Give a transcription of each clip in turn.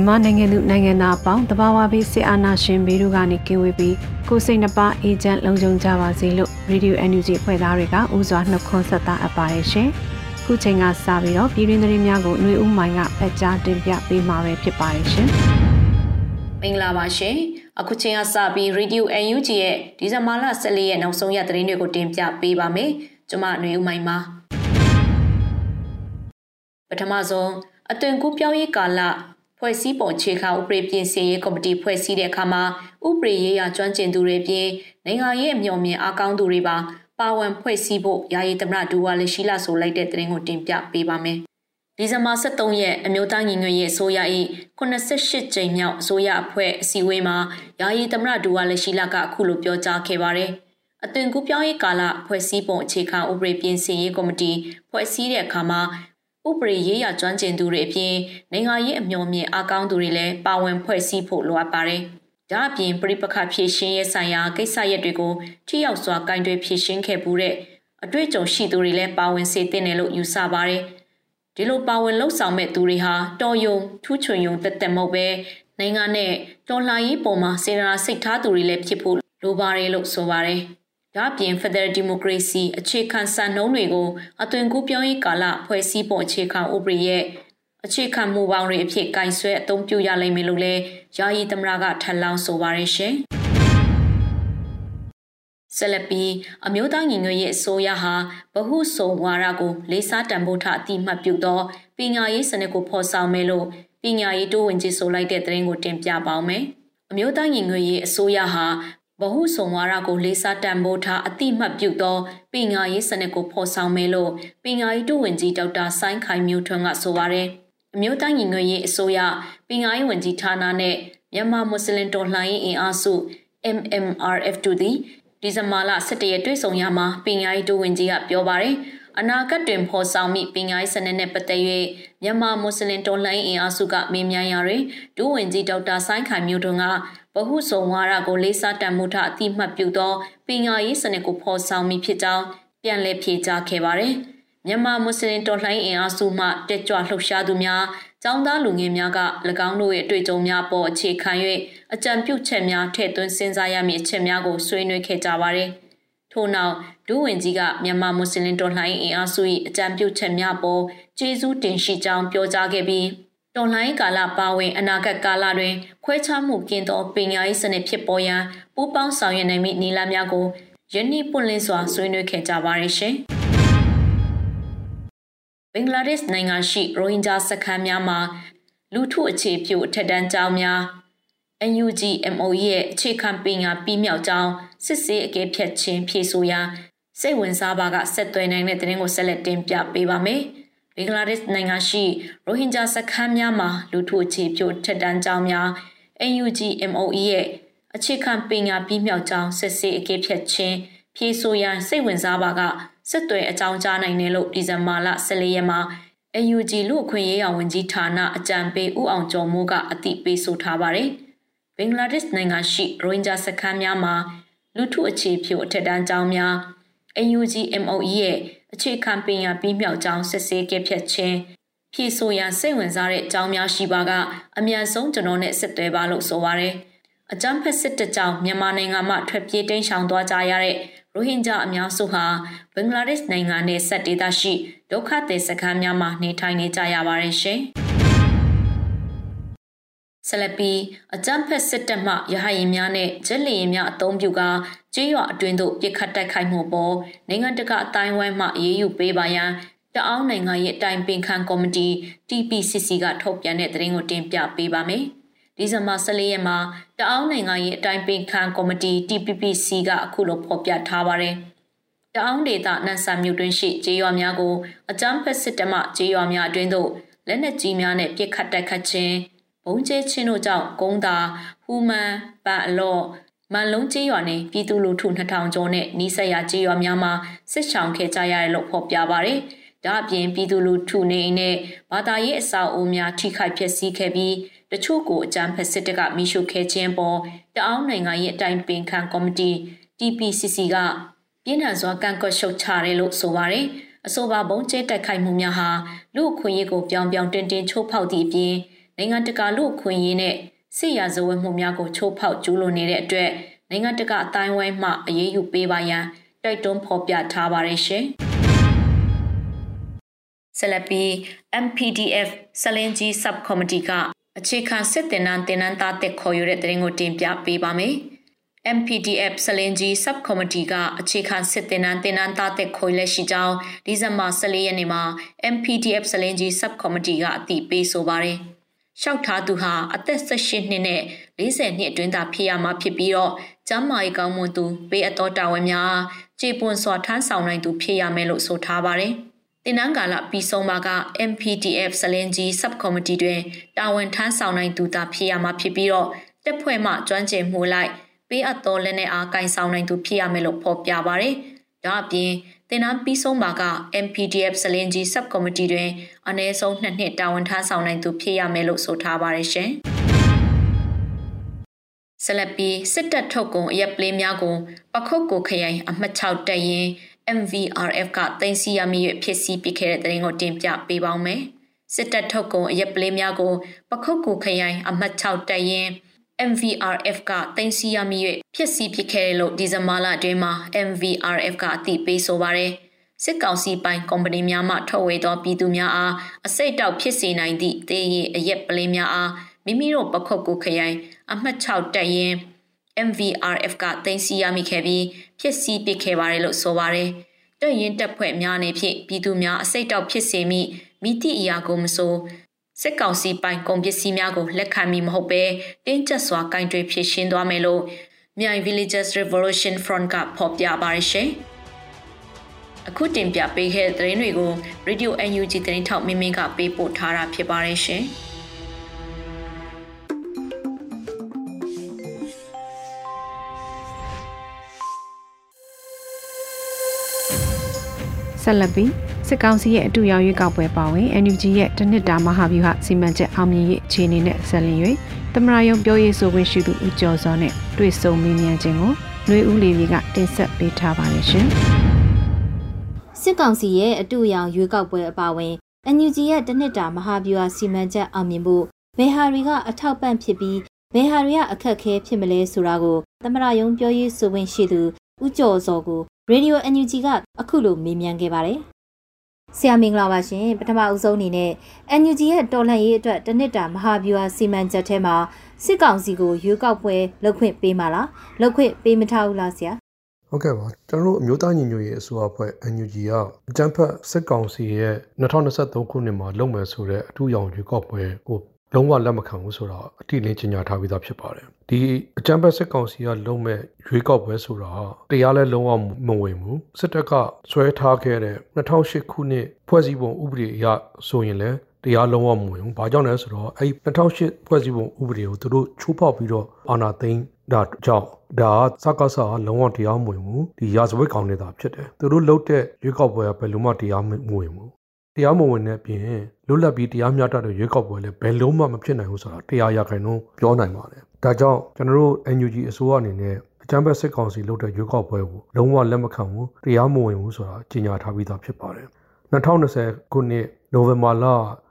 မြန်မာနိုင်ငံသူနိုင်ငံသားအပေါင်းတဘာဝဘေးစစ်အာဏာရှင်ဘေးတို့ကနေကင်းဝေးပြီးကိုစိတ်နှပါအေဂျင့်လုံခြုံကြပါစေလို့ Radio NUG ဖွဲ့သားတွေကဥစွာနှုတ်ခွန်းဆက်တာအပ်ပါတယ်ရှင်။ခုချိန်ကစပြီးတော့ပြည်တွင်းသတင်းများကိုຫນွေဦးမိုင်ကဖတ်ကြားတင်ပြပေးမှာပဲဖြစ်ပါတယ်ရှင်။မင်္ဂလာပါရှင်။အခုချိန်ကစပြီး Radio NUG ရဲ့ဒီဇင်ဘာလ14ရက်နောက်ဆုံးရသတင်းတွေကိုတင်ပြပေးပါမယ်။ကျွန်မຫນွေဦးမိုင်ပါ။ပထမဆုံးအသွင်ကူးပြောင်းရေးကာလ ဖွဲ့စည်းပုံခြေခါဥပဒေပြင်ဆင်ရေးကော်မတီဖွဲ့စည်းတဲ့အခါမှာဥပဒေရေးရာကျွမ်းကျင်သူတွေပြင်နိုင်ငံရေးအမျှော်မြင်အားကောင်းသူတွေပါပါဝင်ဖွဲ့စည်းဖို့ယာယီသမရဒူဝါလရှိလာဆိုလိုက်တဲ့သတင်းကိုတင်ပြပေးပါမယ်။ဒီဇင်ဘာ23ရက်အမျိုးသားညီညွတ်ရေးအစိုးရ၏88ကြိမ်မြောက်အစိုးရအဖွဲ့အစည်းအဝေးမှာယာယီသမရဒူဝါလရှိလာကအခုလိုပြောကြားခဲ့ပါတယ်။အသွင်ကူးပြောင်းရေးကာလဖွဲ့စည်းပုံအခြေခံဥပဒေပြင်ဆင်ရေးကော်မတီဖွဲ့စည်းတဲ့အခါမှာ ဥပဒေရေးရာကျွမ်းကျင်သူတွေအပြင်နိုင်ငံရေးအမျှော်မြင်အားကောင်းသူတွေလည်းပါဝင်ဖွဲ့စည်းဖို့လိုအပ်ပါတယ်။ဒါအပြင်ပြိပခဖြည့်ရှင်းရေးဆိုင်ရာကိစ္စရပ်တွေကိုထိရောက်စွာကင်တွယ်ဖြည့်ရှင်းခဲ့ပူတဲ့အတွေ့အကြုံရှိသူတွေလည်းပါဝင်စေတဲ့တယ်လို့ယူဆပါတယ်။ဒီလိုပါဝင်လှုပ်ဆောင်မဲ့သူတွေဟာတော်ယုံထူးချွန်ယုံတက်တက်မဟုတ်ပဲနိုင်ငံနဲ့တော်လှန်ရေးပုံမှာစေတနာစိတ်ထားသူတွေလည်းဖြစ်ဖို့လိုပါတယ်လို့ဆိုပါတယ်။ ဒါ့အပြင် Federal Democracy အခြေခံစံနှုန်းတွေကိုအသွင်ကူးပြောင်းရေးကာလဖွဲ့စည်းပုံအခြေခံဥပဒေရဲ့အခြေခံမူပေါင်းတွေအဖြစ်ကင်ဆွဲအသုံးပြုရလိမ့်မယ်လို့လည်းယာယီသမရကထပ်လောင်းဆိုပါရရှင်။ဆက်လက်ပြီးအမျိုးသားညီညွတ်ရေးအစိုးရဟာဗဟုစုံဝါဒကိုလေးစားတန်ဖိုးထားအတိမတ်ပြုသောပညာရေးစနစ်ကိုဖော်ဆောင်မယ်လို့ပညာရေးတိုးဝင်ကြီးဆိုလိုက်တဲ့သတင်းကိုတင်ပြပါောင်းမယ်။အမျိုးသားညီညွတ်ရေးအစိုးရဟာ ဗဟုစုံဝါဒကိုလေးစားတန်ဖိုးထားအတိမတ်ပြုသောပညာရေးစနစ်ကိုဖော်ဆောင်မယ်လို့ပညာရေးတုဝင်ကြီးဒေါက်တာဆိုင်းခိုင်မျိုးထွန်းကဆိုပါတယ်။အမျိုးသားညီညွတ်ရေးအစိုးရပညာရေးဝန်ကြီးဌာနနဲ့မြန်မာမွတ်စလင်တော်လှန်ရေးအင်အားစု MMRF2 သည်ဒီဇင်ဘာလ17ရက်တွေ့ဆုံရမှာပညာရေးတုဝင်ကြီးကပြောပါတယ်။အနာဂတ်တွင်ဖော်ဆောင်မိပညာရေးစနစ်နဲ့ပတ်သက်၍မြန်မာမွတ်စလင်တော်လှန်ရေးအင်အားစုကမေးမြန်းရာတွင်ဒုဝန်ကြီးဒေါက်တာဆိုင်းခိုင်မျိုးထွန်းက ဗဟုစုံဝါဒကိုလေးစားတန်မှုထအတိမတ်ပြုသောပညာရေးစနစ်ကိုဖော်ဆောင်မိဖြစ်ကြောင်းပြန်လည်ဖြေကြားခဲ့ပါတယ်။မြန်မာမွတ်စလင်တော်လှန်ရေးအင်အားစုမှတက်ကြွလှုပ်ရှားသူများចောင်းသားလူငယ်များက၎င်းတို့ရဲ့အတွေ့အကြုံများပေါ်အခြေခံ၍အကြံပြုချက်များထည့်သွင်းစဉ်းစားရမည့်အချက်များကိုဆွေးနွေးခဲ့ကြပါတယ်။ထို့နောက်ဒူးဝင်ကြီးကမြန်မာမွတ်စလင်တော်လှန်ရေးအင်အားစု၏အကြံပြုချက်များပေါ်ကျေးဇူးတင်ရှိကြောင်းပြောကြားခဲ့ပြီး တော်လှန်ရေးကာလပါဝင်အနာဂတ်ကာလတွင် ခွဲခြားမှုကင်းသောပညာရေးစနစ်ဖြစ်ပေါ်ရန်ပူးပေါင်းဆောင်ရွက်နိုင်မည့်နည်းလမ်းများကိုယနေ့ပွင့်လင်းစွာဆွေးနွေးခဲ့ကြပါရရှင်။ဘင်္ဂလားဒေ့ရှ်နိုင်ငံရှိရိုဟင်ဂျာစခန်းများမှာလူထုအခြေပြုအထက်တန်းကျောင်းများ NUG MOE ရဲ့အခြေခံပညာပြီးမြောက်ကြောင်းစစ်ဆေးအကဲဖြတ်ခြင်းဖြေဆိုရာစိတ်ဝင်စားပါကဆက်သွယ်နိုင်တဲ့သတင်းကိုဆက်လက်တင်ပြပေးပါမယ်။ ဘင်္ဂလားဒေ့ရှ်နိုင်ငံရှိရိုဟင်ဂျာစခန်းများမှာလူထုအခြေပြုထက်တန်းကျောင်းများ NUG MOE ရဲ့အခြေခံပညာပြီးမြောက်ကြောင်းစစ်ဆေးအကဲဖြတ်ခြင်းဖြေဆိုရန်စိတ်ဝင်စားပါကစစ်တွေအကြောင်းကြားနိုင်တယ်လို့ဒီဇင်ဘာလ14ရက်မှာ NUG လူအခွင့်ရေးရာဝန်ကြီးဌာနအကြံပေးဦးအောင်ကျော်မိုးကအသိပေးဆိုထားပါတယ်။ဘင်္ဂလားဒေ့ရှ်နိုင်ငံရှိရိုဟင်ဂျာစခန်းများမှာလူထုအခြေပြုအထက်တန်းကျောင်းများ NUG MOE ရဲ့ အခြေခံပညာပြီးမြောက်ကြောင်းစစ်ဆေးခဲ့ဖြတ်ခြင်းဖြည့်ဆို့ရန်စိတ်ဝင်စားတဲ့အကြောင်းများရှိပါကအမြန်ဆုံးကျွန်တော်နဲ့ဆက်သွယ်ပါလို့ဆိုပါရယ်အကြမ်းဖက်စစ်တပ်ကြောင့်မြန်မာနိုင်ငံမှထွက်ပြေးတိမ်းရှောင်သွားကြရတဲ့ရိုဟင်ဂျာအများစုဟာဘင်္ဂလားဒေ့ရှ်နိုင်ငံနဲ့ဆက်ဒေသရှိဒုက္ခသည်စခန်းများမှာနေထိုင်နေကြရပါတယ်ရှင်။ ဆလပီအကြမ်းဖက်စစ်တပ်မှရဟရင်များနဲ့ဂျက်လီရင်များအုံပြုကကျေးရွာအတွင်းသို့ပြစ်ခတ်တိုက်ခိုက်မှုပေါ်နိုင်ငံတကာအတိုင်းဝိုင်းမှအေးအေးယူပေးပါရန်တအောင်းနိုင်ငံရဲ့အတိုင်ပင်ခံကော်မတီ TPCC ကထုတ်ပြန်တဲ့သတင်းကိုတင်ပြပေးပါမယ်။ဒီဇင်ဘာ14ရက်မှာတအောင်းနိုင်ငံရဲ့အတိုင်ပင်ခံကော်မတီ TPPC ကအခုလိုဖော်ပြထားပါတယ်။တအောင်းဒေသနန်ဆာမြို့တွင်ရှိကျေးရွာများကိုအကြမ်းဖက်စစ်တပ်မှကျေးရွာများအတွင်းသို့လက်နက်ကြီးများနဲ့ပစ်ခတ်တိုက်ခတ်ခြင်း ဘုံကျဲချင်းတို့ကြောင့်ကုန်းသာဟူမန်ပန်အလော့မန်လုံးကျေးရွာနဲ့ပြည်သူလူထု2000ကျော်နဲ့နီးစပ်ရာကျေးရွာများမှာစစ်ဆောင်ခဲ့ကြရတယ်လို့ဖော်ပြပါရယ်။ဒါအပြင်ပြည်သူလူထုနေနဲ့ဘာသာရေးအဆောက်အဦများထိခိုက်ပျက်စီးခဲ့ပြီးတချို့ကိုအကြမ်းဖက်စစ်တပ်ကမိရှုခဲ့ခြင်းပေါ်တအောင်းနိုင်ငံရဲ့အတိုင်ပင်ခံကော်မတီ TPCC ကပြင်းထန်စွာကန့်ကွက်ရှုတ်ချတယ်လို့ဆိုပါရယ်။အဆိုပါဘုံကျဲတိုက်ခိုက်မှုများဟာလူအခွင့်အရေးကိုပြောင်ပြောင်တင်းတင်းချိုးဖောက်သည့်အပြင် နိုင်ငံတကာလူခွင့်ရေးနဲ့စစ်ရာဇဝတ်မှုများကိုချိုးဖောက်ကျူးလွန်နေတဲ့အတွက်နိုင်ငံတကာအတိုင်းဝိုင်းမှအရေးယူပေးပါရန်တိုက်တွန်းဖော်ပြထားပါတယ်ရှင်။ဆလပီ MPDF ဆလင်ဂျီ Subcommittee ကအခြေခံစစ်တင်နန်းတင်နန်းသားတက်ခေါ်ယူတဲ့တဲ့ရင်ကိုတင်ပြပေးပါမယ်။ MPDF ဆလင်ဂျီ Subcommittee ကအခြေခံစစ်တင်နန်းတင်နန်းသားတက်ခေါ်လက်ရှိကြောင်းဒီဇင်ဘာ14ရက်နေ့မှာ MPDF ဆလင်ဂျီ Subcommittee ကအတည်ပြုဆိုပါတယ်။ လျှောက်ထားသူဟာအသက်18နှစ်နဲ့40နှစ်အတွင်းသာဖြစ်ရမှာဖြစ်ပြီးတော့ကျမ်းမာရေးကောင်းမွန်သူပေးအပ်သောတာဝန်များခြေပွန်စွာထမ်းဆောင်နိုင်သူဖြစ်ရမယ်လို့ဆိုထားပါတယ်။တင်နန်းကာလပြီးဆုံးမှာက MPTF စလင်ကြီး Subcommittee တွင်တာဝန်ထမ်းဆောင်နိုင်သူသာဖြစ်ရမှာဖြစ်ပြီးတော့တက်ဖွဲ့မှကျွမ်းကျင်မှုလိုက်ပေးအပ်သောလက်နက်အားကင်ဆောင်နိုင်သူဖြစ်ရမယ်လို့ဖော်ပြပါတယ်။ဒါအပြင် တင်နန်းပြီးဆုံးမှာက MPDF စလင်ကြီး Subcommittee တွင်အနည်းဆုံးနှစ်နှစ်တာဝန်ထမ်းဆောင်နိုင်သူဖြစ်ရမယ်လို့ဆိုထားပါတယ်ရှင်။ဆလပီစစ်တပ်ထုတ်ကုန်အရက်ပလေးများကိုပခုတ်ကိုခရိုင်အမှတ်6တက်ရင် MVRF ကတင်စီရမိ၍ဖြစ်စီပစ်ခဲ့တဲ့တဲ့ရင်ကိုတင်ပြပေးပါောင်းမယ်။စစ်တပ်ထုတ်ကုန်အရက်ပလေးများကိုပခုတ်ကိုခရိုင်အမှတ်6တက်ရင် MVRF ကတင်စီရမိ၍ဖြစ်စီပစ်ခဲ့တယ်လို့ဒီဇင်ဘာလအတွင်းမှာ MVRF ကအသိပေးဆိုပါရယ်စစ်ကောင်စီပိုင်ကုမ္ပဏီများမှထုတ်ဝေသောပြည်သူများအားအစိတ်တောက်ဖြစ်စေနိုင်သည့်တေးရည်အရက်ပလင်းများအားမိမိတို့ပခုတ်ကိုခရိုင် အမှတ်6တက်ရင် MVRF ကတင်စီရမိခဲ့ပြီးဖြစ်စီပစ်ခဲ့ပါတယ်လို့ဆိုပါတယ်။တက်ရင်တက်ဖွဲ့များနေဖြင့်ပြည်သူများအစိတ်တောက်ဖြစ်စေမိမိတိအရာကိုမဆို စစ်ကောင်စီပိုင်ကုန်ပစ္စည်းများကိုလက်ခံမိမဟုတ်ဘဲတင်းကျပ်စွာကင်တွယ်ဖြစ်ရှင်းသွားမယ်လို့မြိုင် Villages Revolution Front ကဖော်ပြပါရရှင်။အခုတင်ပြပေးခဲ့တဲ့သတင်းတွေကို Radio NUG သတင်းထောက်မင်းမင်းကပေးပို့ထားတာဖြစ်ပါတယ်ရှင်။ဆက်လက်ပြီး စစ်ကောင်စီရဲ့အတူရောက်ရွေးကောက်ပွဲပါဝင် NUG ရဲ့တနစ်တာမဟာဗျူဟာစီမံချက်အောင်မြင်ရေးအခြေအနေနဲ့ဆက်လျင်၍သမရယုံပြောရေးဆိုခွင့်ရှိသူဦးကျော်စောနဲ့တွေ့ဆုံမေးမြန်းခြင်းကိုຫນွေဦးလေးကတင်ဆက်ပေးထားပါတယ်ရှင်။စစ်ကောင်စီရဲ့အတူရောက်ရွေးကောက်ပွဲအပါဝင် NUG ရဲ့တနစ်တာမဟာဗျူဟာစီမံချက်အောင်မြင်ဖို့ဘယ်ဟာတွေကအထောက်ပံ့ဖြစ်ပြီးဘယ်ဟာတွေကအခက်ခဲဖြစ်မလဲဆိုတာကိုသမရယုံပြောရေးဆိုခွင့်ရှိသူဦးကျော်စောကိုရေဒီယို NUG ကအခုလိုမေးမြန်းခဲ့ပါတယ်။ ဆရာမင်္ဂလာပါရှင်ပထမအဦးဆုံးအနေနဲ့ NUG ရဲ့တော်လှန်ရေးအတွက်တနစ်တာမဟာဗျူဟာစီမံချက်ထဲမှာစစ်ကောင်စီကိုရွေးကောက်ပွဲလုပ်ခွင့်ပေးမှာလားလုပ်ခွင့်ပေးမထားဘူးလားဆရာဟုတ်ကဲ့ပါကျွန်တော်တို့အမျိုးသားညီညွတ်ရေးအစိုးရအဖွဲ့ NUG ကအကြံဖက်စစ်ကောင်စီရဲ့2023ခုနှစ်မှာလုပ်မယ်ဆိုတဲ့အထူးရောင်ရွေးကောက်ပွဲကို လုံးဝလက်မခံဘူးဆိုတော့အတိအလင်းကြီးညာထားပြီးသားဖြစ်ပါတယ်ဒီအကြံဖက်စစ်ကောင်စီကလုံးမဲ့ရွေးကောက်ပွဲဆိုတော့တရားလဲလုံးဝမဝင်ဘူးစစ်တပ်ကဆွဲထားခဲ့တဲ့2008ခုနှစ်ဖွဲ့စည်းပုံဥပဒေအရဆိုရင်လည်းတရားလုံးဝမဝင်ဘူး။ဘာကြောင့်လဲဆိုတော့အဲ့2008ဖွဲ့စည်းပုံဥပဒေကိုသူတို့ချိုးဖောက်ပြီးတော့အာဏာသိမ်းတာကြောင့်ဒါစကားစာလုံးဝတရားမဝင်ဘူး။ဒီရာဇဝတ်ကောင်နေတာဖြစ်တယ်။သူတို့လုပ်တဲ့ရွေးကောက်ပွဲကဘယ်လိုမှတရားမဝင်ဘူး တရားမဝင်တဲ့အပြင်လွတ်လပ်ပြီးတရားမျှတတဲ့ရွေးကောက်ပွဲလည်းဘယ်လုံးမှမဖြစ်နိုင်ဘူးဆိုတာတရားရခိုင်နှုန်းပြောနိုင်ပါတယ်။ဒါကြောင့်ကျွန်တော်တို့ NUG အစိုးရအနေနဲ့အကြမ်းဖက်စစ်ကောင်စီလုပ်တဲ့ရွေးကောက်ပွဲကိုလုံးဝလက်မခံဘူးတရားမဝင်ဘူးဆိုတာကြေညာထားပြီးသားဖြစ်ပါတယ်။2020ခုနှစ်နိုဝင်ဘာလ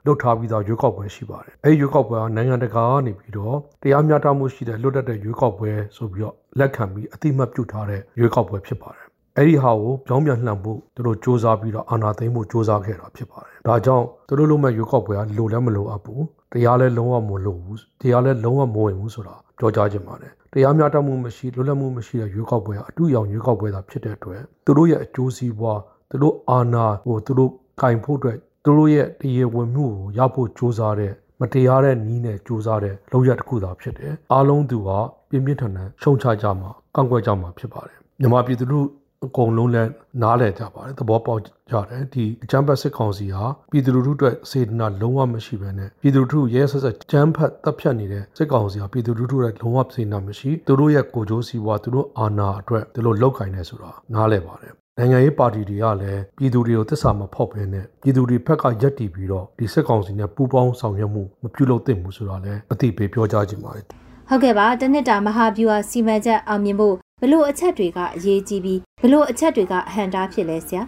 လွတ်ထားပြီးသားရွေးကောက်ပွဲရှိပါတယ်။အဲဒီရွေးကောက်ပွဲကနိုင်ငံတကာကနေပြီးတော့တရားမျှတမှုရှိတဲ့လွတ်တတ်တဲ့ရွေးကောက်ပွဲဆိုပြီးတော့လက်ခံပြီးအတိမတ်ပြုထားတဲ့ရွေးကောက်ပွဲဖြစ်ပါတယ် အဲ့ဒီဟာကိုပြောင်းပြန်လှန်ဖို့သူတို့စ조사ပြီးတော့အာဏာသိမ်းဖို့စ조사ခဲ့တာဖြစ်ပါတယ်ဒါကြောင့်သူတို့လုံးမဲ့ရွေးကောက်ပွဲကလိုလည်းမလိုအပ်ဘူးတရားလည်းလုံးဝမလိုဘူးတရားလည်းလုံးဝမဝင်ဘူးဆိုတာပြောကြားခြင်းပါတယ်တရားမျှတမှုမရှိလွတ်လပ်မှုမရှိတဲ့ရွေးကောက်ပွဲကအတူရောင်ရွေးကောက်ပွဲသာဖြစ်တဲ့အတွက်သူတို့ရဲ့အကျိုးစီးပွားသူတို့အာဏာကိုသူတို့ကင်ဖို့အတွက်သူတို့ရဲ့တရားဝင်မှုကိုရဖို့စ조사တဲ့မတရားတဲ့နီးနဲ့စူးစမ်းတဲ့လောက်ရတစ်ခုသာဖြစ်တယ်အားလုံးသူကပြင်းပြင်းထန်ထန်ရှုံချကြမှာကန့်ကွက်ကြမှာဖြစ်ပါတယ်မြန်မာပြည်သူတို့ အကုန်လုံးလည်းနားလည်ကြပါတယ်သဘောပေါက်ကြတယ်ဒီအချမ်းဖတ်စစ်ကောင်စီဟာပြည်သူလူထုအတွက်စေတနာလုံးဝမရှိဘဲနဲ့ပြည်သူလူထုရဲဆက်ဆက်ချမ်းဖတ်တပ်ဖြတ်နေတဲ့စစ်ကောင်စီဟာပြည်သူလူထုရဲ့လုံးဝစေတနာမရှိသူတို့ရဲ့ကိုကြိုးစီးပွားသူတို့အာဏာအတွက်သူတို့လောက်ကင်နေဆိုတာနားလည်ပါတယ်နိုင်ငံရေးပါတီတွေကလည်းပြည်သူတွေကိုတစ္ဆာမဖောက်ဘဲနဲ့ပြည်သူတွေဘက်ကရက်တီပြီးတော့ဒီစစ်ကောင်စီနဲ့ပူးပေါင်းဆောင်ရွက်မှုမပြုလုပ်သင့်ဘူးဆိုတာလည်းအသိပေးပြောကြားခြင်းပါတယ်ဟုတ်ကဲ့ပါတနစ်တာမဟာဗျူဟာစီမံချက်အောင်မြင်ဖို့ ဘလို့အချက်တွေကအရေးကြီးပြီးဘလို့အချက်တွေကအဟန်တာဖြစ်လဲဆရာ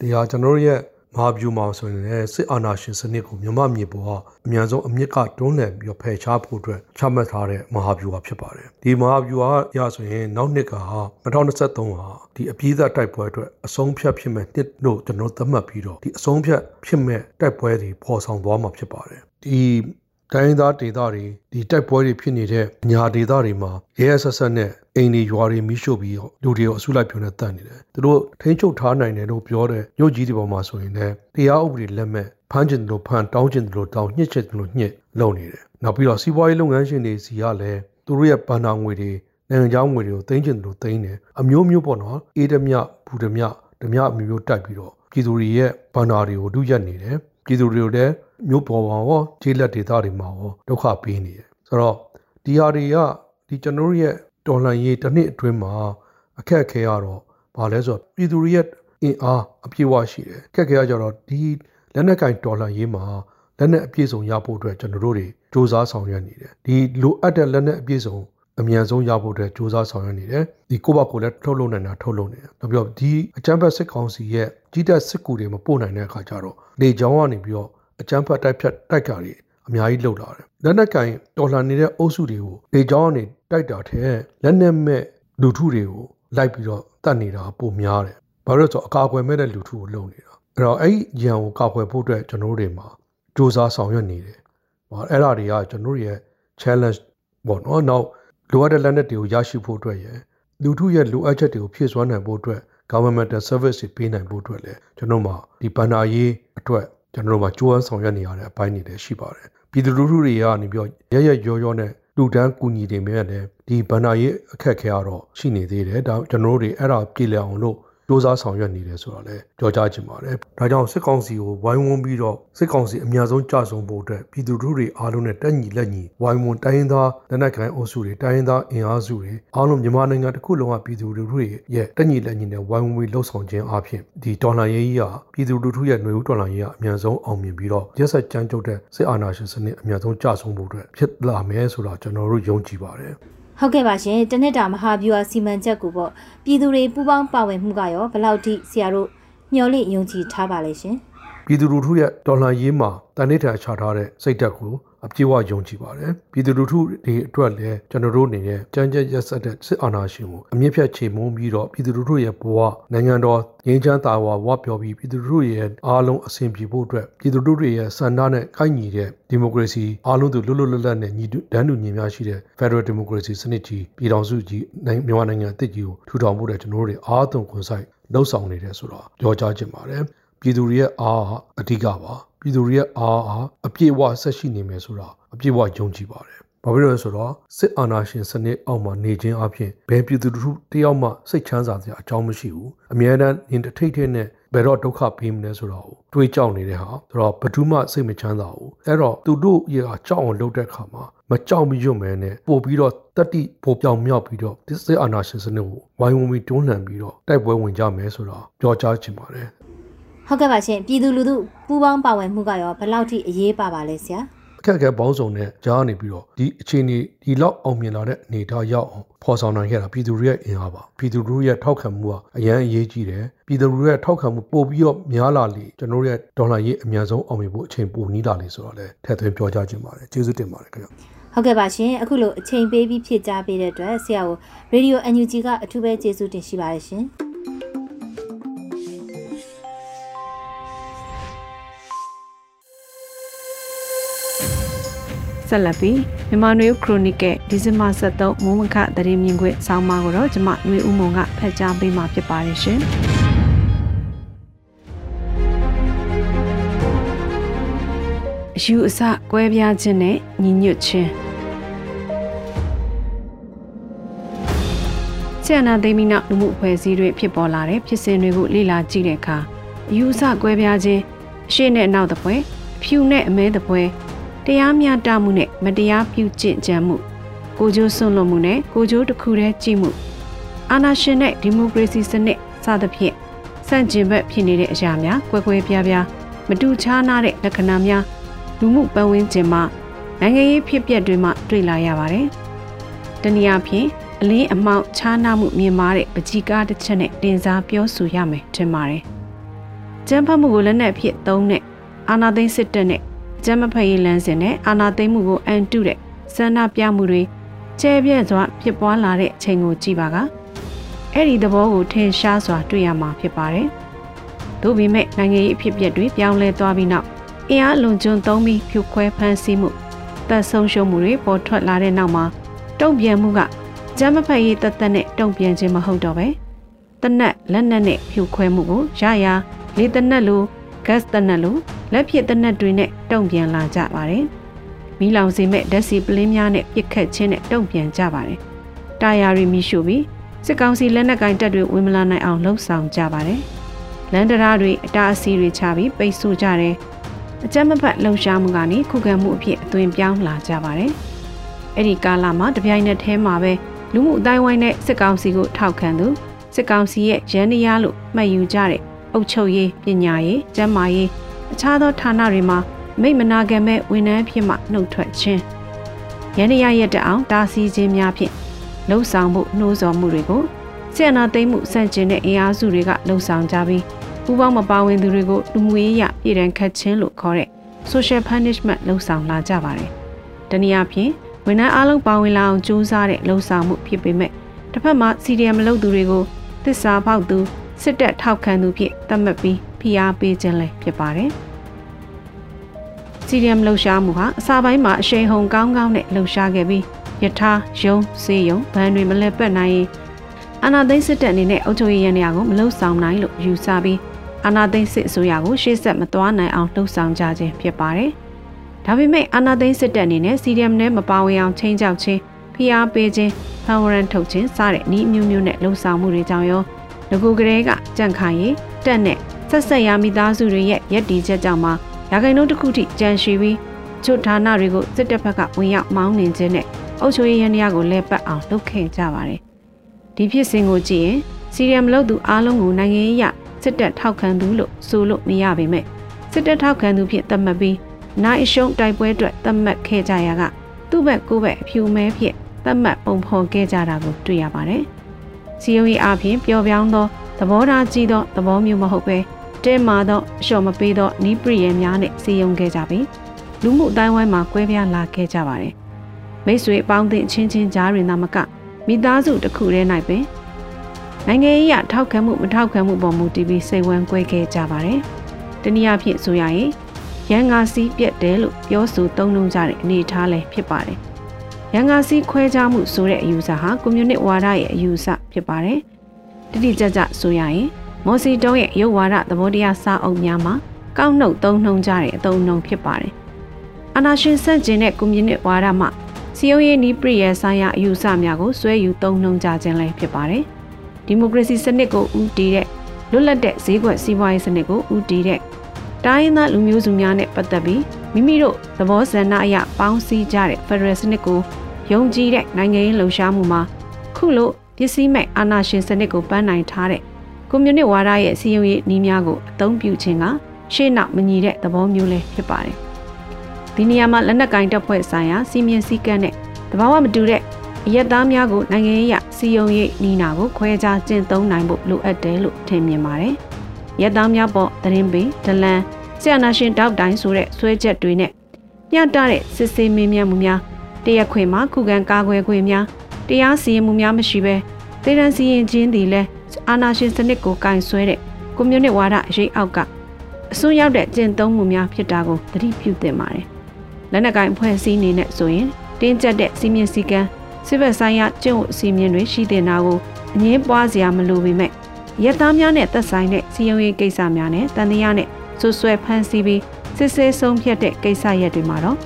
တရားကျွန်တော်တို့ရဲ့မဟာဗျူမှာဆိုရင်လည်းစစ်အာဏာရှင်စနစ်ကိုမြန်မာမြေပေါ်ကအများဆုံးအမြင့်ကတွန်းလှန်ပြီးတော့ဖယ်ရှားဖို့အတွက်ချမှတ်ထားတဲ့မဟာဗျူဟာဖြစ်ပါတယ်ဒီမဟာဗျူဟာရဆိုရင်နောက်နှစ်ကဟာ2023ဟာဒီအပြည့်အတိုက်ပွဲအတွက်အဆုံးဖြတ်ဖြစ်မဲ့နှစ်လို့ကျွန်တော်သတ်မှတ်ပြီးတော့ဒီအဆုံးဖြတ်ဖြစ်မဲ့တိုက်ပွဲတွေပေါ်ဆောင်သွားမှာဖြစ်ပါတယ်ဒီတိုင်းသားဒေသတွေဒီတိုက်ပွဲတွေဖြစ်နေတဲ့ညာဒေသတွေမှာရဲရဲဆက်ဆက်နဲ့ အိမ်တွေရွာတွေမိရှို့ပြီးလူတွေကိုအစုလိုက်ပြုံနဲ့တတ်နေတယ်သူတို့ထိန်းချုပ်ထားနိုင်တယ်လို့ပြောတဲ့မြို့ကြီးတွေပေါ်မှာဆိုရင်လည်းတရားဥပဒေလက်မဲ့ဖမ်းကျင်တယ်လို့ဖမ်းတောင်းကျင်တယ်လို့တောင်းညှစ်ချင်တယ်လို့ညှစ်လုပ်နေတယ်နောက်ပြီးတော့စီးပွားရေးလုပ်ငန်းရှင်တွေစီကလည်းသူတို့ရဲ့ဘဏ္ဍာငွေတွေနိုင်ငံခြားငွေတွေကိုသိမ်းကျင်တယ်လို့သိမ်းတယ်အမျိုးမျိုးပေါ့နော်အေးဓမြဘူဓမြဓမြအမျိုးမျိုးတိုက်ပြီးတော့ပြည်သူတွေရဲ့ဘဏ္ဍာတွေကိုဒုရက်နေတယ်ပြည်သူတွေကိုလည်းမြို့ပေါ်မှာရောခြေလက်ဒေသတွေမှာရောဒုက္ခပေးနေတယ်ဆိုတော့ဒီဟာတွေကဒီကျွန်တော်ရဲ့ တော်လှန်ရေးတစ်နှစ်အတွင်းမှာအခက်အခဲကတော့ဘာလဲဆိုတော့ပြည်သူတွေရဲ့အင်အားအပြည့်အဝရှိတယ်အခက်အခဲကကြတော့ဒီလက်နက်ကင်တော်လှန်ရေးမှာလက်နက်အပြည့်စုံရဖို့အတွက်ကျွန်တော်တို့တွေစ조사ဆောင်ရွက်နေတယ်ဒီလိုအပ်တဲ့လက်နက်အပြည့်စုံအမြန်ဆုံးရဖို့အတွက်စ조사ဆောင်ရွက်နေတယ်ဒီကိုဘကိုလည်းထုတ်လုပ်နိုင်တာထုတ်လုပ်နေတယ်နောက်ပြီးတော့ဒီအကြမ်းဖက်စစ်ကောင်စီရဲ့ကြီးတက်စစ်ကူတွေမပို့နိုင်တဲ့အခါကျတော့လေကြောင်းကနေပြီးတော့အကြမ်းဖက်တိုက်ဖြတ်တိုက်ကြတွေအများကြီးလှုပ်လာတယ်လက်နက်ကင်တော်လှန်နေတဲ့အုပ်စုတွေကိုလေကြောင်းကနေ တိုက်တာထဲလက်နက်မဲ့လူထုတွေကိုလိုက်ပြီးတော့တတ်နေတာပိုများတယ်ဘာလို့လဲဆိုတော့အကာအကွယ်မဲ့တဲ့လူထုကိုလုံနေတာအဲ့တော့အဲ့ဒီရန်ကိုကာကွယ်ဖို့အတွက်ကျွန်တော်တို့တွေမှာစူးစမ်းဆောင်ရွက်နေတယ်ဟောအဲ့ဒါတွေကကျွန်တော်တို့ရဲ့ challenge ပေါ့နော်နောက်လိုအပ်တဲ့လက်နက်တွေကိုရရှိဖို့အတွက်ရယ်လူထုရဲ့လိုအပ်ချက်တွေကိုဖြည့်စွမ်းနိုင်ဖို့အတွက် governmental service တွေပေးနိုင်ဖို့အတွက်လည်းကျွန်တော်တို့မှာဒီဘဏ္ဍာရေးအတွက်ကျွန်တော်တို့မှာကြိုးပမ်းဆောင်ရွက်နေရတဲ့အပိုင်းတွေလည်းရှိပါတယ်ပြည်သူလူထုတွေကနေပြီးတော့ရရရောရောနဲ့ လူတန်းကူညီနေမြဲတယ်ဒီဘဏ္ဍာရေးအခက်ခဲကတော့ရှိနေသေးတယ်ဒါကျွန်တော်တို့တွေအဲ့ဒါပြည်လည်အောင်လို့ စ조사ဆောင်ရွက်နေတယ်ဆိုတော့လည်းကြောကြားချင်ပါတယ်။ဒါကြောင့်စစ်ကောင်စီကိုဝိုင်းဝန်းပြီးတော့စစ်ကောင်စီအများဆုံးကြဆုံဖို့အတွက်ပြည်သူတို့တွေအားလုံးနဲ့တက်ညီလက်ညီဝိုင်းဝန်းတိုင်းသားလက်နက်ကိုင်အုပ်စုတွေတိုင်းသားအင်အားစုတွေအားလုံးမြန်မာနိုင်ငံတစ်ခုလုံးကပြည်သူလူထုတွေရဲ့တက်ညီလက်ညီနဲ့ဝိုင်းဝန်းပြီးလှုပ်ဆောင်ခြင်းအပြင်ဒီဒေါ်လာရေးကြီးကပြည်သူလူထုရဲ့ຫນွေဦးဒေါ်လာရေးကအများဆုံးအောင်မြင်ပြီးတော့ရက်ဆက်ကြမ်းကြုတ်တဲ့စစ်အာဏာရှင်စနစ်အများဆုံးကြဆုံဖို့အတွက်ဖြစ်လာမယ်ဆိုတာကျွန်တော်တို့ယုံကြည်ပါတယ်။ ဟုတ်ကဲ့ပါရှင်တနစ်တာမဟာဗျူဟာစီမံချက်ကိုပေါ့ပြည်သူတွေပူးပေါင်းပါဝင်မှုကရောဘယ်လောက်ထိဆရာတို့ညှော်လိယုံကြည်ထားပါလဲရှင်ပြည်သူလူထုရဲ့ဒေါ်လာရေးမှာတန်ဋိဌာန်ချထားတဲ့စိတ်ဓာတ်ကို အပြည့်အဝယုံကြည်ပါတယ်ပြည်သူလူထုတွေအတွက်လည်းကျွန်တော်တို့အနေနဲ့ကြမ်းကြမ်းရက်စက်တဲ့စစ်အာဏာရှင်ကိုအမြင့်ဖြတ်ချေမှုန်းပြီးတော့ပြည်သူလူထုရဲ့ဘဝနိုင်ငံတော်ငြိမ်းချမ်းသာဝဝပြောပြီးပြည်သူလူထုရဲ့အားလုံးအဆင်ပြေဖို့အတွက်ပြည်သူလူထုတွေရဲ့စံနာနဲ့ကိုက်ညီတဲ့ဒီမိုကရေစီအားလုံးသူလွတ်လွတ်လပ်လပ်နဲ့ညီတန်းတူညီမျှရှိတဲ့ Federal Democracy စနစ်ကြီးပြည်ထောင်စုကြီးမြန်မာနိုင်ငံအသစ်ကြီးကိုထူထောင်ဖို့အတွက်ကျွန်တော်တို့တွေအားသွန်ခွန်ဆိုင်လှုပ်ဆောင်နေတယ်ဆိုတော့ပြောကြားချင်ပါတယ်ပြည်သူတွေရဲ့အားအဓိကပါ ပြည်သူတွေရဲ့အားအားအပြည့်အဝဆက်ရှိနေမယ်ဆိုတာအပြည့်အဝယုံကြည်ပါတယ်။ဘာဖြစ်လို့လဲဆိုတော့စစ်အာဏာရှင်စနစ်အောက်မှာနေခြင်းအပြင်ဘယ်ပြည်သူလူထုတယောက်မှစိတ်ချမ်းသာစရာအကြောင်းမရှိဘူး။အမြဲတမ်းရင်ထိတ်ထိတ်နဲ့ဘယ်တော့ဒုက္ခပေးမလဲဆိုတော့တွေးကြောက်နေတဲ့ဟာဆိုတော့ဘယ်သူမှစိတ်မချမ်းသာဘူး။အဲ့တော့သူတို့ရဲ့ကြောက်အောင်လုပ်တဲ့အခါမှာမကြောက်မရွံ့မဲနဲ့ပို့ပြီးတော့တတိပိုပြောင်မြောက်ပြီးတော့ဒီစစ်အာဏာရှင်စနစ်ကိုဝိုင်းဝန်းပြီးတွန်းလှန်ပြီးတော့တိုက်ပွဲဝင်ကြမယ်ဆိုတော့ကြောကြားချင်ပါတယ်။ ဟုတ်ကဲ့ပါရှင်ပြည်သူလူထုပူးပေါင်းပါဝင်မှုကရောဘယ်လောက်ထိအရေးပါပါလဲဆရာအခက်အခဲပေါင်းစုံနဲ့ကြားနေပြီးတော့ဒီအခြေအနေဒီလောက်အောင်မြင်လာတဲ့အနေအထားရောက်အောင်ဖော်ဆောင်နိုင်ခဲ့တာပြည်သူတွေရဲ့အင်အားပါပြည်သူတွေရဲ့ထောက်ခံမှုကအရန်အရေးကြီးတယ်ပြည်သူတွေရဲ့ထောက်ခံမှုပို့ပြီးတော့များလာလေကျွန်တော်တို့ရဲ့ဒေါ်လာရေးအများဆုံးအောင်မြင်ဖို့အချိန်ပိုနီးလာလေဆိုတော့လည်းထည့်သွင်းပြောကြားခြင်းပါတယ်ကျေးဇူးတင်ပါတယ်ခင်ဗျဟုတ်ကဲ့ပါရှင်အခုလိုအချိန်ပေးပြီးဖြည့်ကြားပေးတဲ့အတွက်ဆရာကို Radio NUG ကအထူးပဲကျေးဇူးတင်ရှိပါတယ်ရှင် ဆက်လက်ပြီးမြန်မာနွေခရိုနီကယ်ဒီဇင်ဘာ23မိုးမခသတင်းမြင်ခွင့်ဆောင်းပါးကိုတော့ကျမຫນွေဦးမုံကဖတ်ကြားပေးမှာဖြစ်ပါတယ်ရှင်။အယူအဆကွဲပြားခြင်းနဲ့ညီညွတ်ခြင်းဆီယနာသိမိနောက်လူမှုအဖွဲ့အစည်းတွေဖြစ်ပေါ်လာတဲ့ဖြစ်စဉ်တွေကိုလေ့လာကြည့်တဲ့အခါအယူအဆကွဲပြားခြင်းအရှိနဲ့အနောက်တစ်ပွဲအဖြူနဲ့အမဲတစ်ပွဲ တရားမျှတမှုနဲ့မတရားပြုကျင့်ကြံမှုကိုကျိုးဆွန့်လွတ်မှုနဲ့ကိုကျိုးတစ်ခုတည်းကြည့်မှုအာဏာရှင်နဲ့ဒီမိုကရေစီစနစ်စသဖြင့်ဆန့်ကျင်ဘက်ဖြစ်နေတဲ့အရာများကွဲကွဲပြားပြားမတူခြားနားတဲ့လက္ခဏာများလူမှုပတ်ဝန်းကျင်မှာနိုင်ငံရေးဖြစ်ပျက်တွေမှာတွေ့လာရပါတယ်။တနည်းအားဖြင့်အလင်းအမောက်ခြားနားမှုမြင်မာတဲ့ပကြီကားတစ်ချက်နဲ့တင်စားပြောဆိုရမယ်ထင်ပါတယ်။ကျန်းဖတ်မှုကိုလက်နက်ဖြစ်သုံးတဲ့အာနာသိန်းစစ်တပ်နဲ့ ကျန်းမဖက်ရေးလမ်းစဉ်နဲ့အာနာသိန်းမှုကိုအန်တုတဲ့စန္ဒပြမှုတွေကျဲပြန့်စွာဖြစ်ပွားလာတဲ့အချိန်ကိုကြည့်ပါကအဲ့ဒီသဘောကိုထင်ရှားစွာတွေ့ရမှာဖြစ်ပါတယ်။ဒါ့ပေမဲ့နိုင်ငံရေးအဖြစ်အပျက်တွေပြောင်းလဲသွားပြီးနောက်အင်အားလွန်ကျွံသုံးပြီးဖြိုခွဲဖမ်းဆီးမှုတပ်ဆုံးရှုံးမှုတွေပေါ်ထွက်လာတဲ့နောက်မှာတုံ့ပြန်မှုကကျမ်းမဖက်ရေးတသက်နဲ့တုံ့ပြန်ခြင်းမဟုတ်တော့ပဲတနက်လက်နက်နဲ့ဖြိုခွဲမှုကိုရရလေတနက်လို gas တနက်လိုလက်ဖြစ်တနက်တွေနဲ့တုံ့ပြန်လာကြပါတယ်မီးလောင်စေမဲ့ဓာတ်ဆီပလင်းများနဲ့ပြစ်ခတ်ခြင်းနဲ့တုံ့ပြန်ကြပါတယ်တာယာရီမီရှို့ပြီးစစ်ကောင်စီလက်နက်ကင်တပ်တွေဝင်မလာနိုင်အောင်လှုံ့ဆော်ကြပါတယ်လန်ဒရာတွေအတားအဆီးတွေချပြီးပိတ်ဆို့ကြတယ်အကြမ်းမဖက်လှုံ့ရှားမှုကနေခုခံမှုအဖြစ်အသွင်ပြောင်းလာကြပါတယ်အဲ့ဒီကာလမှာတပြိုင်နက်တည်းမှာပဲလူမှုအတိုင်းဝိုင်းနဲ့စစ်ကောင်စီကိုထောက်ခံသူစစ်ကောင်စီရဲ့ရန်နရားလို့မှတ်ယူကြတဲ့ အုပ်ချုပ်ရေးပညာရေးကျန်းမာရေးအခြားသောဌာနတွေမှာမိမနာခံမဲ့ဝန်ထမ်းဖြစ်မှနှုတ်ထွက်ခြင်းရန်နရားရဲ့တအောင်တာစီခြင်းများဖြင့်လှုပ်ဆောင်မှုနှိုးဆော်မှုတွေကိုဆီယနာသိမ့်မှုစန့်ကျင်တဲ့အင်အားစုတွေကလှုပ်ဆောင်ကြပြီးပူးပေါင်းမပါဝင်သူတွေကိုလူမှုရေးရပြည်တံခတ်ခြင်းလို့ခေါ်တဲ့ social punishment လှုပ်ဆောင်လာကြပါတယ်။တနည်းအားဖြင့်ဝန်ထမ်းအလုံးပါဝင်လာအောင်ကြိုးစားတဲ့လှုပ်ဆောင်မှုဖြစ်ပေမဲ့တစ်ဖက်မှာ CDM မလုပ်သူတွေကိုသစ္စာပေါက်သူ စစ်တပ်ထောက်ခံသူဖြစ်သတ်မှတ်ပြီးဖိအားပေးခြင်းလည်းဖြစ်ပါတယ်။ CDM လှုပ်ရှားမှုဟာအစာပိုင်းမှာအရှိန်ဟုန်ကောင်းကောင်းနဲ့လှုပ်ရှားခဲ့ပြီးယထာယုံစေယုံဗန်တွေမလဲပတ်နိုင်ရင်အာနာသိန်းစစ်တပ်အနေနဲ့အုပ်ချုပ်ရေးရန်ရာကိုမလှုပ်ဆောင်နိုင်လို့ယူဆပြီးအာနာသိန်းစစ်အစိုးရကိုရှေ့ဆက်မသွားနိုင်အောင်လှုပ်ဆောင်ကြခြင်းဖြစ်ပါတယ်။ဒါပေမဲ့အာနာသိန်းစစ်တပ်အနေနဲ့ CDM နဲ့မပါဝင်အောင်ချင်းချောက်ချင်းဖိအားပေးခြင်းဖန်ဝရန်ထုတ်ခြင်းစတဲ့ဤမျိုးမျိုးနဲ့လှုံ့ဆော်မှုတွေကြောင့်ရော ငကူကလေးကကြန့်ခိုင်ရေးတက်နဲ့ဆက်ဆက်ရမိသားစုတွေရဲ့ရက်တီချက်ကြောင့်မှရာဂိုင်နှုန်းတစ်ခုထိကြန့်ရှိပြီးချို့ဌာနတွေကိုစစ်တပ်ဘက်ကဝင်ရောက်မောင်းနှင်ခြင်းနဲ့အုပ်ချုပ်ရေးရန်တရားကိုလဲပတ်အောင်လုပ်ခဲ့ကြပါတယ်။ဒီဖြစ်စဉ်ကိုကြည့်ရင်စီရီယမ်လုပ်သူအားလုံးကိုနိုင်ငံရေးရစစ်တပ်ထောက်ခံသူလို့ဆိုလို့မရပါပဲ။စစ်တပ်ထောက်ခံသူဖြစ်သတ်မှတ်ပြီးနိုင်ရှုံးတိုက်ပွဲအတွက်သတ်မှတ်ခဲ့ကြရာကသူ့ဘက်ကိုယ့်ဘက်အဖြူမဲဖြစ်သတ်မှတ်ပုံဖော်ခဲ့ကြတာကိုတွေ့ရပါတယ်။ စီယုံရီအပြင်ပျော်ပြောင်းသောသဘောထားကြီးသောသဘောမျိုးမဟုတ်ပဲတင်းမာသောအလျှော်မပေးသောနီးပရိယေများနဲ့စီယုံခဲ့ကြပြီးလူမှုအတိုင်းဝိုင်းမှာကွဲပြားလာခဲ့ကြပါတယ်။မိတ်ဆွေအပေါင်းအသင်းချင်းချင်းကြားတွင်သာမကမိသားစုတစ်ခုတည်း၌ပင်နိုင်ငံရေးအထောက်ခံမှုမထောက်ခံမှုပေါ်မူတည်ပြီးစိတ်ဝမ်းကွဲခဲ့ကြပါတယ်။တနည်းအားဖြင့်ဆိုရရင်ရန်ငါစီးပြက်တယ်လို့ပြောဆိုသုံးနှုန်းကြတဲ့အနေအထားလည်းဖြစ်ပါတယ်။ ရန်ငါစီးခွဲခြားမှုဆိုတဲ့အယူဆဟာကွန်မြူနစ်ဝါဒရဲ့အယူဆဖြစ်ပါတယ်။တိတိကျကျဆိုရရင်မော်စီတုံးရဲ့ရုပ်ဝါဒသဘောတရားစာအုပ်များမှာကောက်နှုတ်သုံးနှုန်းကြတဲ့အသုံးအနှုန်းဖြစ်ပါတယ်။အနာရှင်ဆန့်ကျင်တဲ့ကွန်မြူနစ်ဝါဒမှစီယုံရေးနီးပရိရဲ့ဆိုင်ရာအယူဆများကိုဆွဲယူသုံးနှုန်းကြခြင်းလည်းဖြစ်ပါတယ်။ဒီမိုကရေစီစနစ်ကိုဦးတည်တဲ့လွတ်လပ်တဲ့ဈေးကွက်စီးပွားရေးစနစ်ကိုဦးတည်တဲ့တိုင်းရင်းသားလူမျိုးစုများနဲ့ပတ်သက်ပြီးမိမိတို့သဘောဆန္ဒအရပေါင်းစည်းကြတဲ့ Federal စနစ်ကို ယုံကြည်တဲ့နိုင်ငံရေးလှုပ်ရှားမှုမှာခုလိုပစ္စည်းမဲ့အာဏာရှင်စနစ်ကိုပန်းနိုင်ထားတဲ့ကွန်မြူနစ်ဝါဒရဲ့စီယုံရေးနည်းများကိုအသုံးပြုခြင်းကရှေ့နောက်မညီတဲ့သဘောမျိုးလည်းဖြစ်ပါတယ်။ဒီနေရာမှာလက်နက်ကင်တပ်ဖွဲ့ဆိုင်ရာစီမင်းစည်းကမ်းနဲ့တဘာဝမတူတဲ့အရက်သားများကိုနိုင်ငံရေးအစီယုံရေးနီးနာကိုခွဲခြားကျင့်သုံးနိုင်ဖို့လိုအပ်တယ်လို့ထင်မြင်ပါတယ်။ရက်သားများပေါ်သတင်းပေးဒလန်ဆရာနာရှင်တောက်တိုင်းဆိုတဲ့ဆွဲချက်တွေနဲ့ညတတဲ့စစ်ဆေးမင်းမြတ်မှုများ တရက်ခွင်မှာခုခံကာကွယ်ခွင့်များတရားစီရင်မှုများမရှိဘဲသေရန်စီရင်ခြင်းသည်လည်းအာနာရှင်စနစ်ကိုကင်ဆွဲတဲ့ကွန်မြူနစ်ဝါဒရိတ်အောက်ကအစွန်းရောက်တဲ့ကျင့်သုံးမှုများဖြစ်တာကိုသတိပြုသင့်ပါတယ်။လက်နက်ကိုင်အဖွဲ့အစည်းအနေနဲ့ဆိုရင်တင်းကျပ်တဲ့စီမင်းစည်းကမ်းစစ်ဘက်ဆိုင်ရာကျင့်ဝတ်အစီအမံတွေရှိတဲ့နာကိုအငင်းပွားစရာမလိုပေမဲ့ရဲသားများနဲ့သက်ဆိုင်တဲ့စီယုံရေးကိစ္စများနဲ့တန်တရားနဲ့ဆွဆွဲဖမ်းဆီးပြီးစစ်ဆေးဆုံးဖြတ်တဲ့ကိစ္စရပ်တွေမှာတော့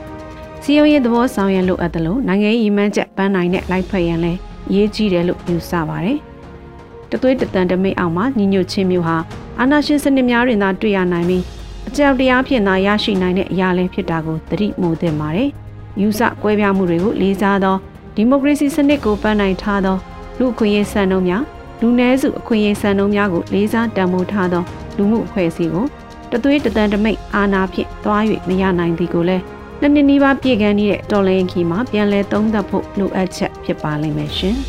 စီယုံရေးသဘောဆောင်ရန်လိုအပ်တယ်လို့နိုင်ငံရေးမှန်းချက်ပန်းနိုင်တဲ့လိုက်ဖွဲ့ရန်လဲအရေးကြီးတယ်လို့ယူဆပါတယ်။တသွေးတတန်တမိတ်အောင်မှာညီညွတ်ချင်းမျိုးဟာအာနာရှင်စနစ်များတွင်သာတွေ့ရနိုင်ပြီးအကြောက်တရားဖြင့်သာရရှိနိုင်တဲ့အရာလည်းဖြစ်တာကိုသတိမိုးသင့်ပါတယ်။ယူဆကွဲပြားမှုတွေကိုလေးစားသောဒီမိုကရေစီစနစ်ကိုပန်းနိုင်ထားသောလူအခွင့်အရေးစံနှုန်းများလူနည်းစုအခွင့်အရေးစံနှုန်းများကိုလေးစားတန်ဖိုးထားသောလူမှုအဖွဲ့အစည်းကိုတသွေးတတန်တမိတ်အာဏာဖြင့်သွား၍မရနိုင်သည်ကိုလည်း နှစ်နှစ်နီးပါးပြည့်ကန်းနေတဲ့တော်လိုင်းခီမှာပြန်လည်သုံးသပ်ဖို့လိုအပ်ချက်ဖြစ်ပါလိမ့်မယ်ရှင်။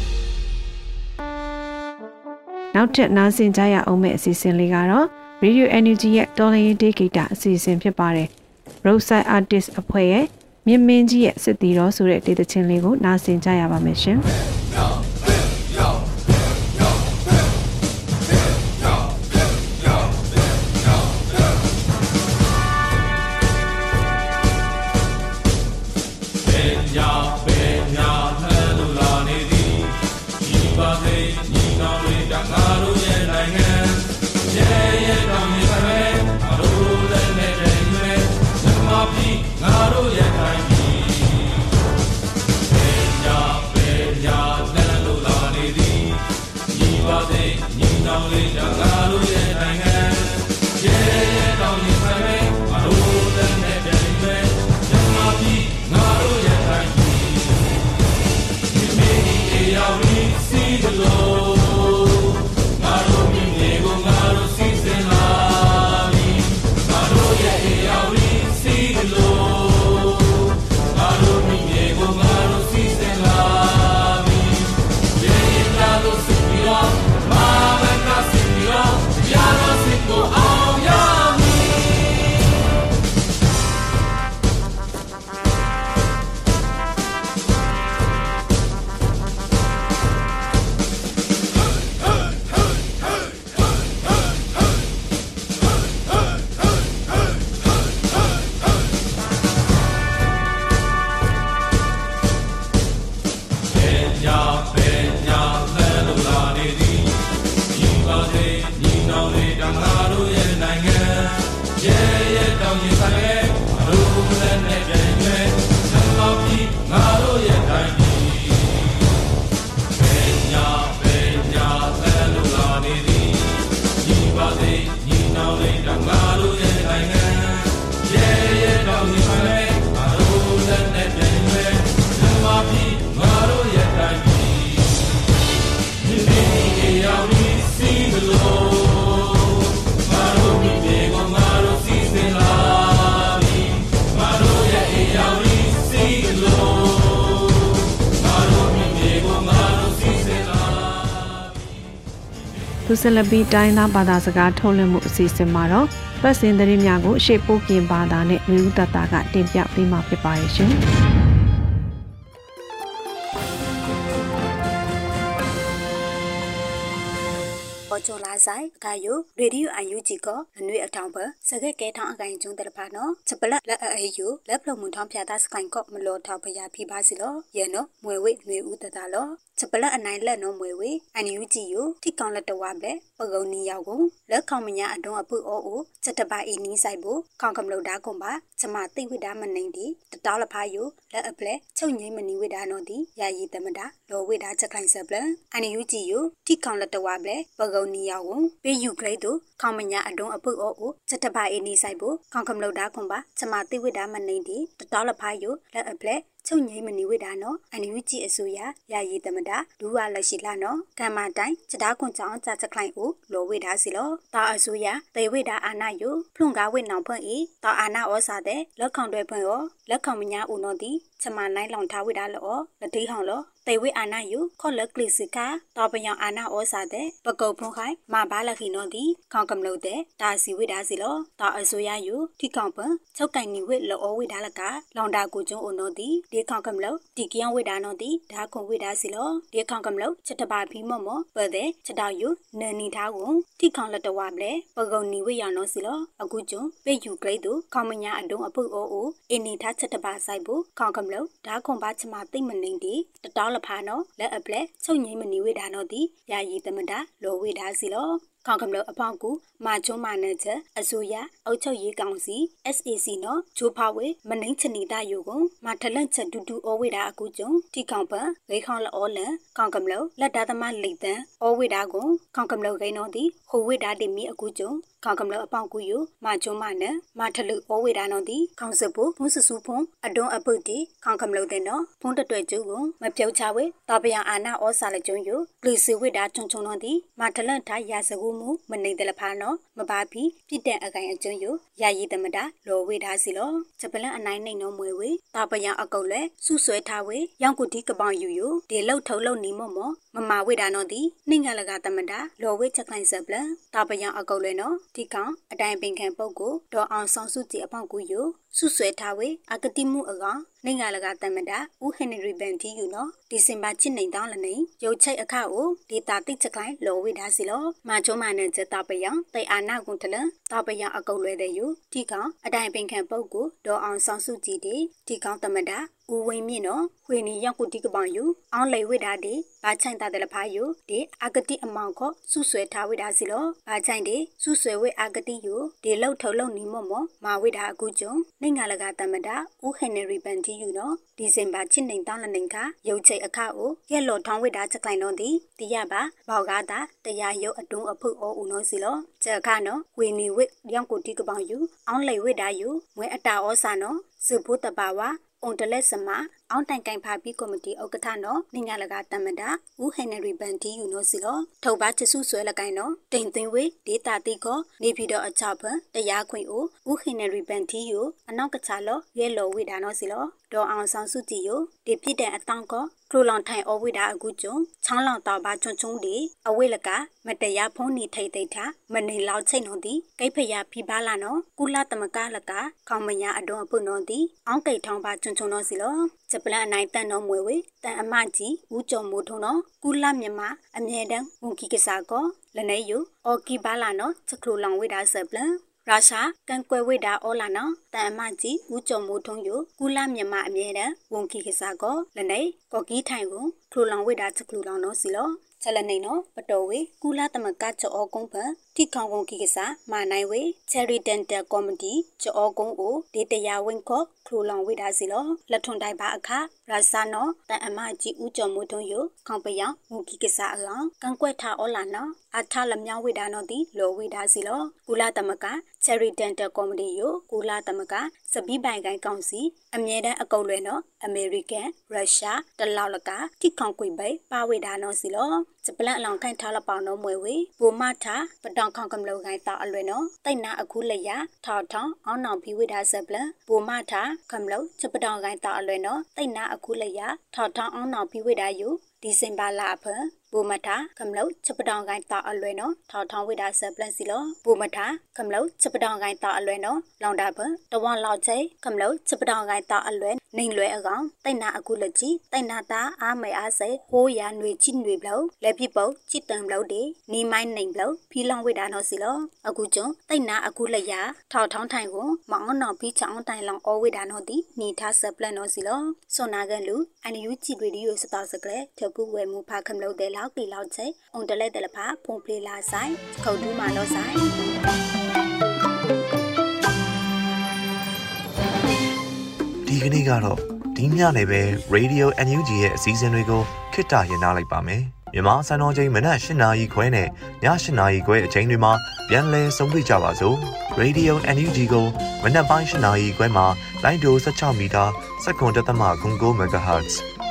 နောက်ထပ်နားဆင်ကြရအောင်မယ့်အစီအစဉ်လေးကတော့ Radio Energy ရဲ့တော်လိုင်းဒေဂီတာအစီအစဉ်ဖြစ်ပါတယ်။ Roadside Artist အဖွဲ့ရဲ့မြင့်မင်းကြီးရဲ့စစ်တီတော်ဆိုတဲ့ဒေသချင်းလေးကိုနားဆင်ကြရပါမယ်ရှင်။ သူဆက်လက်ပြီးတိုင်းသားဘာသာစကားထုတ်လွှင့်မှုအစီအစဉ်မှာတော့ပတ်စင်သတင်းများကိုရှေ့ပို့ပြင်ဘာသာနဲ့လူဦးတတကတင်ပြပေးမှာဖြစ်ပါရဲ့ရှင်။ောကျော်လာဆိုင်အကယိုရေဒီယိုအန်ယူဂျီကိုအနွေအထောင်ပစကဲကဲထောင်းအကိုင်ကျုံတယ်ဖာနော်ချက်ပလက်လက်အေယူလက်ဖလုံမှုထောင်းဖြာသားစကိုင်ကော့မလောထောက်ဖရာဖိပါစီလောယေနော်မွေဝိနွေဦးတတလောချက်ပလက်အနိုင်လက်နော်မွေဝေအန်ယူဂျီယိုထိကောင်လက်တဝါပဲပကုံနီရောက်ကိုလက်ခေါမညာအတွန်းအပုအိုအိုချက်တပါအီနီးဆိုင်ဖို့ခေါကမလို့ဒါကွန်ပါကျမသိဝိဒါမနေတီတတောက်လဖာယိုလက်အပလက်ချုပ်ငိမ့်မနီဝိဒါနော်တီယာယီတမတာလောဝိဒါချက်ခိုင်ဆက်ပလန်အန်ယူဂျီယိုထိကောင်လက်တဝါပဲပကုံနီရောက်ကိုပေးယူကလေးတို့ခေါမညာအတွန်းအပုအိုအိုချက်တပါအီနီးဆိုင်ဖို့ခေါကမလို့ဒါကွန်ပါကျမသိဝိဒါမနေတီတတောက်လဖာယိုလက်အပလက် ချုပ်ငိမ့်မနီဝိဒါနော်အန်ယူဂျီအစိုးရယာယီတမတာဒူဝါလက်ရှိလာနော်ကမ္မတိုင်းစတားကွန်ချောင်းကြချက်ခိုင်ကိုလောဝိဒါစီလောတာအစိုးရတေဝိဒါအာနာယုဖလုံကားဝိနောင်ဖွင့်ဤတာအာနာဩစာတဲ့လက်ခေါင်တွေဖွင့်ရောလက်ခေါင်မညာဦးနော်တီ ချမနိုင်လောင်ထားဝိဒါလောလက်တိဟောင်းလောပတေဝိအာနာယုခေါလကလစ်စကာတောပယံအာနာဩစာတဲ့ပကုတ်ဖုံခိုင်မဘာလခိနောဒီခေါကမလို့တဲ့ဒါစီဝိဒါစီလောတာအစိုးရယုထိခေါပန်ချုပ်ကင်နီဝိလောဝိဒါလကလောင်တာကိုကျုံအိုနောဒီဒီခေါကမလို့ဒီကယံဝိဒါနောဒီဒါခွန်ဝိဒါစီလောဒီခေါကမလို့ချက်တပါဖီမော့မော့ပတဲ့ချက်တောက်ယုနန်နီထားကိုထိခေါလက်တဝပလေပကုတ်နီဝိရနောစီလောအခုကျုံပေယူဂရိတ်တို့ခေါမညာအတုံးအပုအိုအိုအင်းနီထားချက်တပါဆိုင်ဖို့ခေါကမလို့ဒါခွန်ပါချမသိမနေဒီတတောလဖာနောလက်အပလက်ချုပ်ငိမ့်မနီဝိဒါနောဒီယာယီတမတာလောဝိဒါစီလော ခေါကမလို့အပေါင်းကူမာချုံမာနချက်အစိုးရအုပ်ချုပ်ရေးကောင်စီ SAC နော်ဂျိုဖာဝေမနှိမ့်ချနီတာယုကိုမာထလန့်ချက်တူတူဩဝေတာအကူကျုံတီကောင်ပန်ဂိခေါလောလန်ခေါကမလို့လက်သားသမားလိတ်တန်ဩဝေတာကိုခေါကမလို့ဂိနော်တီဟိုဝေတာတိမီအကူကျုံခေါကမလို့အပေါင်းကူယုမာချုံမာနမာထလူဩဝေတာနော်တီခေါစပုဘုဆဆူဖုံအတွန်းအပုတ်တီခေါကမလို့တဲ့နော်ဖုံးတတွဲကျုကိုမပြုတ်ချဝေတာပယအာနာဩစာလကျုံယုဂလီစီဝေတာချုံချုံနော်တီမာထလန့်ထားရာစကူမှုမနေတယ်လဖာနော်မပါပြီပြစ်တဲ့အကိုင်အကျုံယယာယီတမတာလောဝေထားစီလောဂျပလန်အနိုင်နှိမ်နှုံးမွေဝေတာပယံအကုတ်လဲစုဆွဲထားဝေရောင်ကုတီကပောင်ယူယူဒီလောက်ထုတ်လို့နီမော့မော့မမဝေတာနော်ဒီနှိငါလကတမတာလောဝေချက်ခိုင်ဆပ်လတာပယံအကုတ်လဲနော်ဒီကောင်အတိုင်ပင်ခံပုတ်ကိုဒေါ်အောင်ဆောင်စုကြည်အပေါက်ကူယူ စုဆွဲထားဝေအကတိမှုအကောင်နေငါလကတမတာဦးဟင်နရီဘန်တီယူနော်ဒီဇင်ဘာချစ်နေတောင်းလနေရုတ်ချိတ်အခကိုဒေတာတိချက်ခိုင်လောဝေထားစီလောမာချုံမာနဲ့ချက်တာပယံတေအာနာကွန်တလန်တာပယံအကုတ်လွဲတဲ့ယူဒီကောင်အတိုင်ပင်ခံပုတ်ကိုဒေါ်အောင်ဆောင်စုကြည်တီဒီကောင်တမတာဦးဝင်းမြင့်နော်ဝေနီရောက်ကုတိကပောင်ယူအောင်လေဝိဒါဒီဘာချိုင်တာတယ်လဖာယူဒီအာဂတိအမောင်ခောစုဆွဲထားဝိဒါစီလောဘာချိုင်ဒီစုဆွဲဝိအာဂတိယူဒီလောက်ထုတ်လုံနီမော့မော့မာဝိဒါအခုကျုံနေငါလကတမတာဦးဟင်နရီဘန်တီယူနော်ဒီဇင်ဘာချစ်နေတောင်းလနေခါရုတ်ချိတ်အခကိုရက်လော်ထောင်းဝိဒါချက်ကိုင်တော့ဒီတိရပါဘောက်ကားတာတရားရုပ်အတွန်းအဖုအောဦးနော်စီလောချက်ခါနော်ဝေနီဝိရောက်ကုတိကပောင်ယူအောင်လေဝိဒါယူမွဲအတာဩစာနော်စုဖို့တပါဝါ အွန်တလက်စမအောင်တိုင်ကိုင်ဖာပြီးကော်မတီဥက္ကဋ္ဌနော်နင်္ဂလကတမတာဦးဟန်နရီဘန်တီယူနိုစီလောထုတ်ပါချစုဆွဲလကိုင်နော်တိမ်သိန်းဝေဒေတာတိကောနေပြီးတော့အချဖန်တရားခွင့်ကိုဦးဟန်နရီဘန်တီယူအနောက်ကချလောရဲလောဝေဒါနော်စီလောဒေါ်အောင်ဆောင်စုကြည်ယဒီပြစ်တဲ့အတောင်ကောခလိုလောင်ထိုင်အဝိဒါအခုကျုံချောင်းလောင်တော့ပါချွန်းချွန်းဒီအဝိလကမတရားဖုံးနေထိတ်သိတာမနေလောက်ချိတ်နော်ဒီကိဖယာဖိပါလာနော်ကုလတမကလကခေါမညာအတော်အပုနော်ဒီအောင်းကိတ်ထောင်းပါချွန်းချွန်းနော်စီလောဂျပလန်အနိုင်တန်တော်မွေဝေတန်အမကြီးဦးကျော်မိုးထုံနော်ကုလမြမအမြဲတမ်းဝန်ကီကစားကောလနေယူအော်ကီပါလာနော်ချက်ခလိုလောင်ဝိဒါဆပ်လန် ရုရှားကန်ကွယ်ဝိတာအောလာနော်တန်အမကြီးဦးကျော်မိုးထုံးယကုလမြန်မာအမြဲတမ်းဝန်ကီကစားကောလနေကော်ကီထိုင်ကိုထလိုလောင်ဝိတာချက်ခလူလောင်နော်စီလောချက်လနေနော်ပတော်ဝေကုလသမကချောကုန်းဖန် ထိခေါင်ကုန်းကိကစားမာနိုင်ဝေ Cherry Dental Comedy ချောကုန်းကိုဒေတရာဝင်းခော့ခလူလောင်ဝိတာစီလောလက်ထွန်တိုင်ပါအခရာဆာနောတန်အမကြီးဦးကျော်မိုးထုံးယခေါင်ပယံမူကိကစားအလောင်းကန်ကွက်ထားအောလာနော်အထလမြောင်းဝိဒါနော်တီလောဝိဒါစီလောကုလသမက Cherry Dental Comedy ယကုလသမကစပီးပိုင်ကိုင်းကောင်စီအမြဲတမ်းအကုတ်လွဲနော်အမေရိကန်ရုရှားတလောက်လကထိခေါင်ကွေပိပါဝိဒါနော်စီလော ဂျပလန်အလောင်ခိုင်ထားလပေါနော်မွေဝေဘူမထာပတောင်ခေါင်ကမလောကိုင်းတာအလွဲနော်တိတ်နာအခုလက်ရထောက်ထောင်းအောင်းနောင်ဖီဝိဒါဆပ်လန်ဘူမထာကမလောဂျပတောင်ကိုင်းတာအလွဲနော်တိတ်နာအခုလက်ရထောက်ထောင်းအောင်းနောင်ဖီဝိဒါယူဒီဇင်ဘာလအဖဘူမထာကမလောချက်ပတောင်ကိုင်းတာအလွဲနော်ထောက်ထောင်းဝိဒါဆပ်လန်စီလောဘူမထာကမလောချက်ပတောင်ကိုင်းတာအလွဲနော်လောင်တာဖတဝမ်လောက်ချေကမလောချက်ပတောင်ကိုင်းတာအလွဲနေလွဲအကောင်တိတ်နာအခုလက်ကြီးတိတ်နာတာအားမေအားစေဟိုးရຫນွေချိຫນွေဘလောက်လက်ပြပုတ်ချစ်တံဘလောက်ဒီနီမိုင်းနေဘလောက်ဖီလောင်ဝိဒါနော်စီလောအခုကျုံတိတ်နာအခုလက်ရထောက်ထောင်းထိုင်ကိုမောင်းနောင်ပြီးချောင်းတိုင်လောင်အောဝိဒါနော်ဒီနီထားဆပ်လန်နော်စီလောစွန်နာကန်လူအန်ယူချီရေဒီယိုစတာစကလေထပုဝဲမူဖာခမလို့တဲ့ လောက်တီလောက်ချေအုံတလဲတဲ့လဖာဖုန်ပလီလာဆိုင်ခုတ်တူးမာတော့ဆိုင်ဒီကနေ့ကတော့ဒီညနေပဲ Radio NUG ရဲ့အစည်းအဝေးကိုခਿੱတရနာလိုက်ပါမယ်။မြန်မာစံတော်ချိန်မနက်၈နာရီခွဲနဲ့ည၈နာရီခွဲအချိန်တွေမှာပြန်လည်ဆုံးဖြတ်ကြပါစို့။ Radio NUG ကိုမနက်ပိုင်း၈နာရီခွဲမှာလိုင်းဒို16မီတာစက္ကန့်တသမ9 MHz